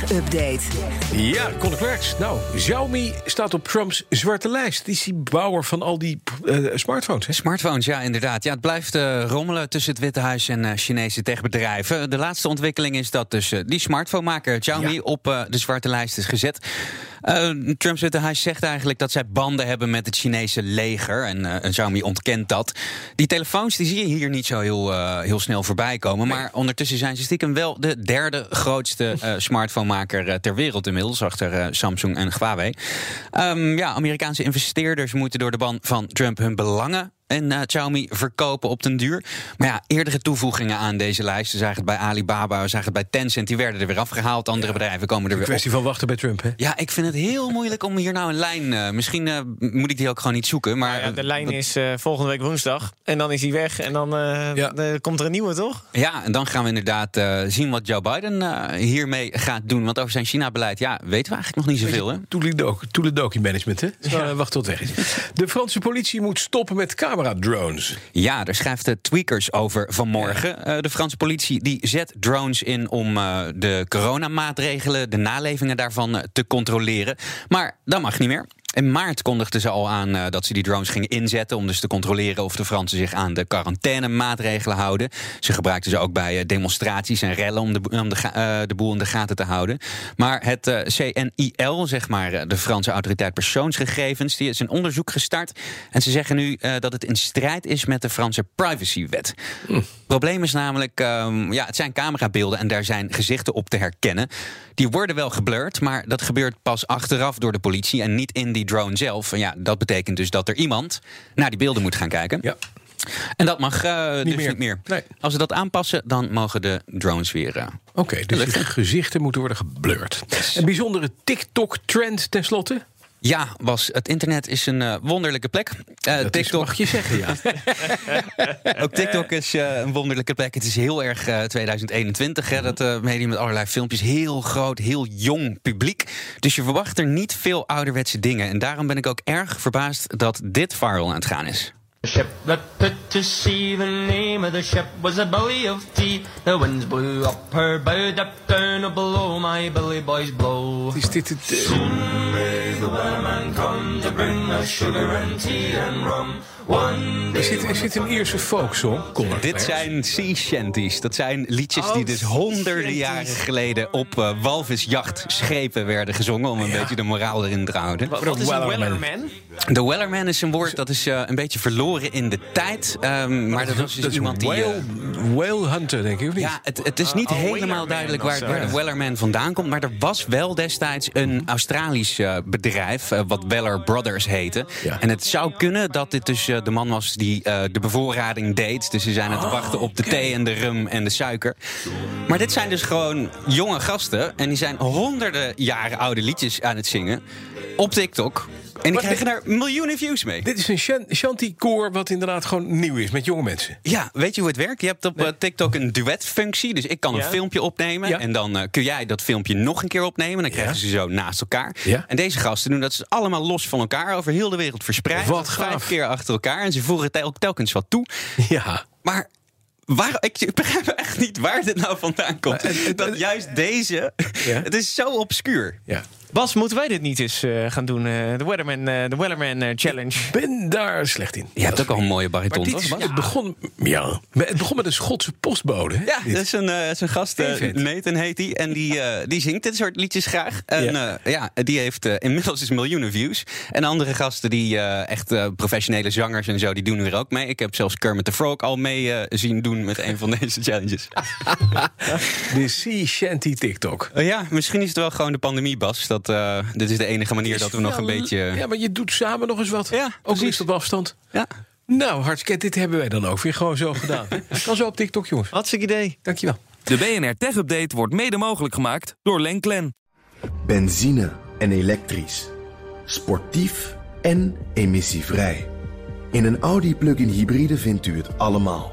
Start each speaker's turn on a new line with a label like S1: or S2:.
S1: Update.
S2: Ja, Conor Klerks. Nou, Xiaomi staat op Trumps zwarte lijst. Die is die bouwer van al die eh, smartphones. Hè?
S3: Smartphones, ja, inderdaad. Ja, het blijft eh, rommelen tussen het Witte Huis en eh, Chinese techbedrijven. De laatste ontwikkeling is dat dus die smartphonemaker Xiaomi
S2: Ja.
S3: op de zwarte lijst is gezet. Trumps Witte Huis zegt eigenlijk dat zij banden hebben met het Chinese leger. En eh, Xiaomi ontkent dat. Die telefoons die zie je hier niet zo heel, eh, heel snel voorbij komen. Maar ondertussen zijn ze stiekem wel de derde grootste smartphonemaker ter wereld inmiddels. Achter Samsung en Huawei. Ehm, ja, Amerikaanse investeerders moeten door de ban van Trump hun belangen en eh, Xiaomi verkopen op den duur. Maar ja, eerdere toevoegingen aan deze lijst, we zagen het bij Alibaba, we zagen het bij Tencent, die werden er weer afgehaald. Andere bedrijven komen er weer op.
S2: Kwestie van wachten bij Trump, hè?
S3: Ja, ik vind het heel moeilijk om hier nou een lijn. eh, misschien eh, moet ik die ook gewoon niet zoeken. Maar
S4: Ja, de lijn
S3: wat-
S4: is eh, volgende week woensdag. En dan is hij weg. En dan
S2: Ja.
S4: komt er een nieuwe, toch?
S3: Ja, en dan gaan we inderdaad eh, zien wat Joe Biden eh, hiermee gaat doen. Want over zijn China-beleid, ja, weten we eigenlijk nog niet zoveel. Hè?
S2: Toeledoki Toeledoki management, hè? Wacht tot het weg is. De Franse politie moet stoppen met camera-drones.
S3: Ja, daar schrijft de Tweakers over vanmorgen. Eh, de Franse politie die zet drones in om eh, de coronamaatregelen, de nalevingen daarvan eh, te controleren. Maar dat mag niet meer. In maart kondigden ze al aan eh, dat ze die drones gingen inzetten om dus te controleren of de Fransen zich aan de quarantainemaatregelen houden. Ze gebruikten ze ook bij eh, demonstraties en rellen om de, om de, eh, de boel in de gaten te houden. Maar het CNIL, zeg maar de Franse autoriteit persoonsgegevens, die is een onderzoek gestart. En ze zeggen nu dat het in strijd is met de Franse privacywet. Het probleem is namelijk, ehm, ja, het zijn camerabeelden en daar zijn gezichten op te herkennen. Die worden wel geblurred, maar dat gebeurt pas achteraf door de politie en niet in die drone zelf. En ja, dat betekent dus dat er iemand naar die beelden moet gaan kijken.
S2: Ja.
S3: En dat mag eh, dus
S2: meer.
S3: niet meer.
S2: Nee.
S3: Als ze dat aanpassen, dan mogen de drones weer. eh,
S2: Oké, dus de gezichten moeten worden geblurred. Een bijzondere TikTok-trend tenslotte.
S3: Ja, was het internet is een eh, wonderlijke plek. Eh,
S2: Dat
S3: TikTok,
S2: mag je zeggen, ja.
S3: ook TikTok is eh, een wonderlijke plek. Het is heel erg eh, 2021, hè, dat medium met allerlei filmpjes. Heel groot, heel jong publiek. Dus je verwacht er niet veel ouderwetse dingen. En daarom ben ik ook erg verbaasd dat dit viral aan het gaan is.
S5: The ship that put to sea, the name of the ship was a belly of tea. The winds blew up her bow, up down or below my billy boys blow.
S2: Is dit het... eh,
S5: May the weatherman come to bring us sugar and tea and rum.
S2: Is, dit, is dit een Ierse folksong? Conor
S3: Dit zijn sea shanties. Dat zijn liedjes die dus honderden jaren geleden op eh, walvisjachtschepen werden gezongen. Om een beetje de moraal erin te houden.
S4: Wat, wat is een Wellerman?
S3: De Wellerman is een woord dat is eh, een beetje verloren in de tijd. ehm, maar dat was dus
S2: Dat is
S3: iemand die... eh,
S2: whale, whale hunter, denk ik, of niet?
S3: ja, het, het is niet
S4: oh,
S3: helemaal duidelijk waar, de. Wellerman vandaan komt. Maar er was wel destijds een Australisch eh, bedrijf, eh, wat Weller Brothers heette.
S2: Ja.
S3: En het zou kunnen dat dit dus eh, de man was die eh, de bevoorrading deed. Dus ze zijn aan het
S2: Oh,
S3: wachten op de thee en de rum en de suiker. Maar dit zijn dus gewoon jonge gasten. En die zijn honderden jaren oude liedjes aan het zingen. Op TikTok. En die
S2: Wat-
S3: krijgen daar miljoenen views mee.
S2: Dit is een shan- shanty-koor wat inderdaad gewoon nieuw is met jonge mensen.
S3: Ja, weet je hoe het werkt? Je hebt op eh, TikTok een duetfunctie. Dus ik kan een
S4: Ja.
S3: filmpje opnemen.
S2: Ja.
S3: En dan eh, kun jij dat filmpje nog een keer opnemen. Dan krijgen
S2: Ja.
S3: ze zo naast elkaar. En deze gasten doen dat ze allemaal los van elkaar over heel de wereld verspreid.
S2: Wat
S3: Vijf keer achter elkaar. En ze voeren tel- telkens wat toe.
S2: Ja.
S3: Maar waar, ik, ik begrijp echt niet waar dit nou vandaan komt.
S2: Maar, en-
S3: dat juist deze.
S2: Ja.
S3: Het is zo obscuur.
S2: ja.
S4: Bas, moeten wij dit niet eens eh, gaan doen? eh, De Weatherman, eh, de Weatherman eh, Challenge.
S2: ben daar slecht in.
S3: Je hebt ook al een mooie bariton,
S2: Maar dit
S3: toch? Bas?
S2: het, begon, ja, het begon met een Schotse postbode. hè?
S3: Ja,
S2: Dit.
S3: dat is een, eh, is een gast, eh. Nathan heet hij. En die, eh, die zingt dit soort liedjes graag. En
S2: Ja.
S3: ja, ja die heeft eh, inmiddels dus miljoenen views. En andere gasten, die eh, echt eh, professionele zangers en zo, die doen er ook mee. Ik heb zelfs Kermit the Frog al mee eh, zien doen met een van deze challenges.
S2: De Sea Shanty TikTok.
S3: Eh, ja, misschien is het wel gewoon de pandemie, Bas. Dat, eh, dit is de enige manier dat we nog een beetje...
S2: Ja, maar je doet samen nog eens wat.
S3: Ja,
S2: Ook
S3: precies.
S2: liefst op afstand.
S3: Ja.
S2: Nou, hartstikke. Dit hebben wij dan ook weer gewoon zo gedaan. Kan zo op TikTok, jongens.
S4: Hartstikke idee.
S2: Dankjewel.
S6: De BNR Tech Update wordt mede mogelijk gemaakt door Lenklen.
S7: Benzine en elektrisch. Sportief en emissievrij. In een Audi plug-in hybride vindt u het allemaal.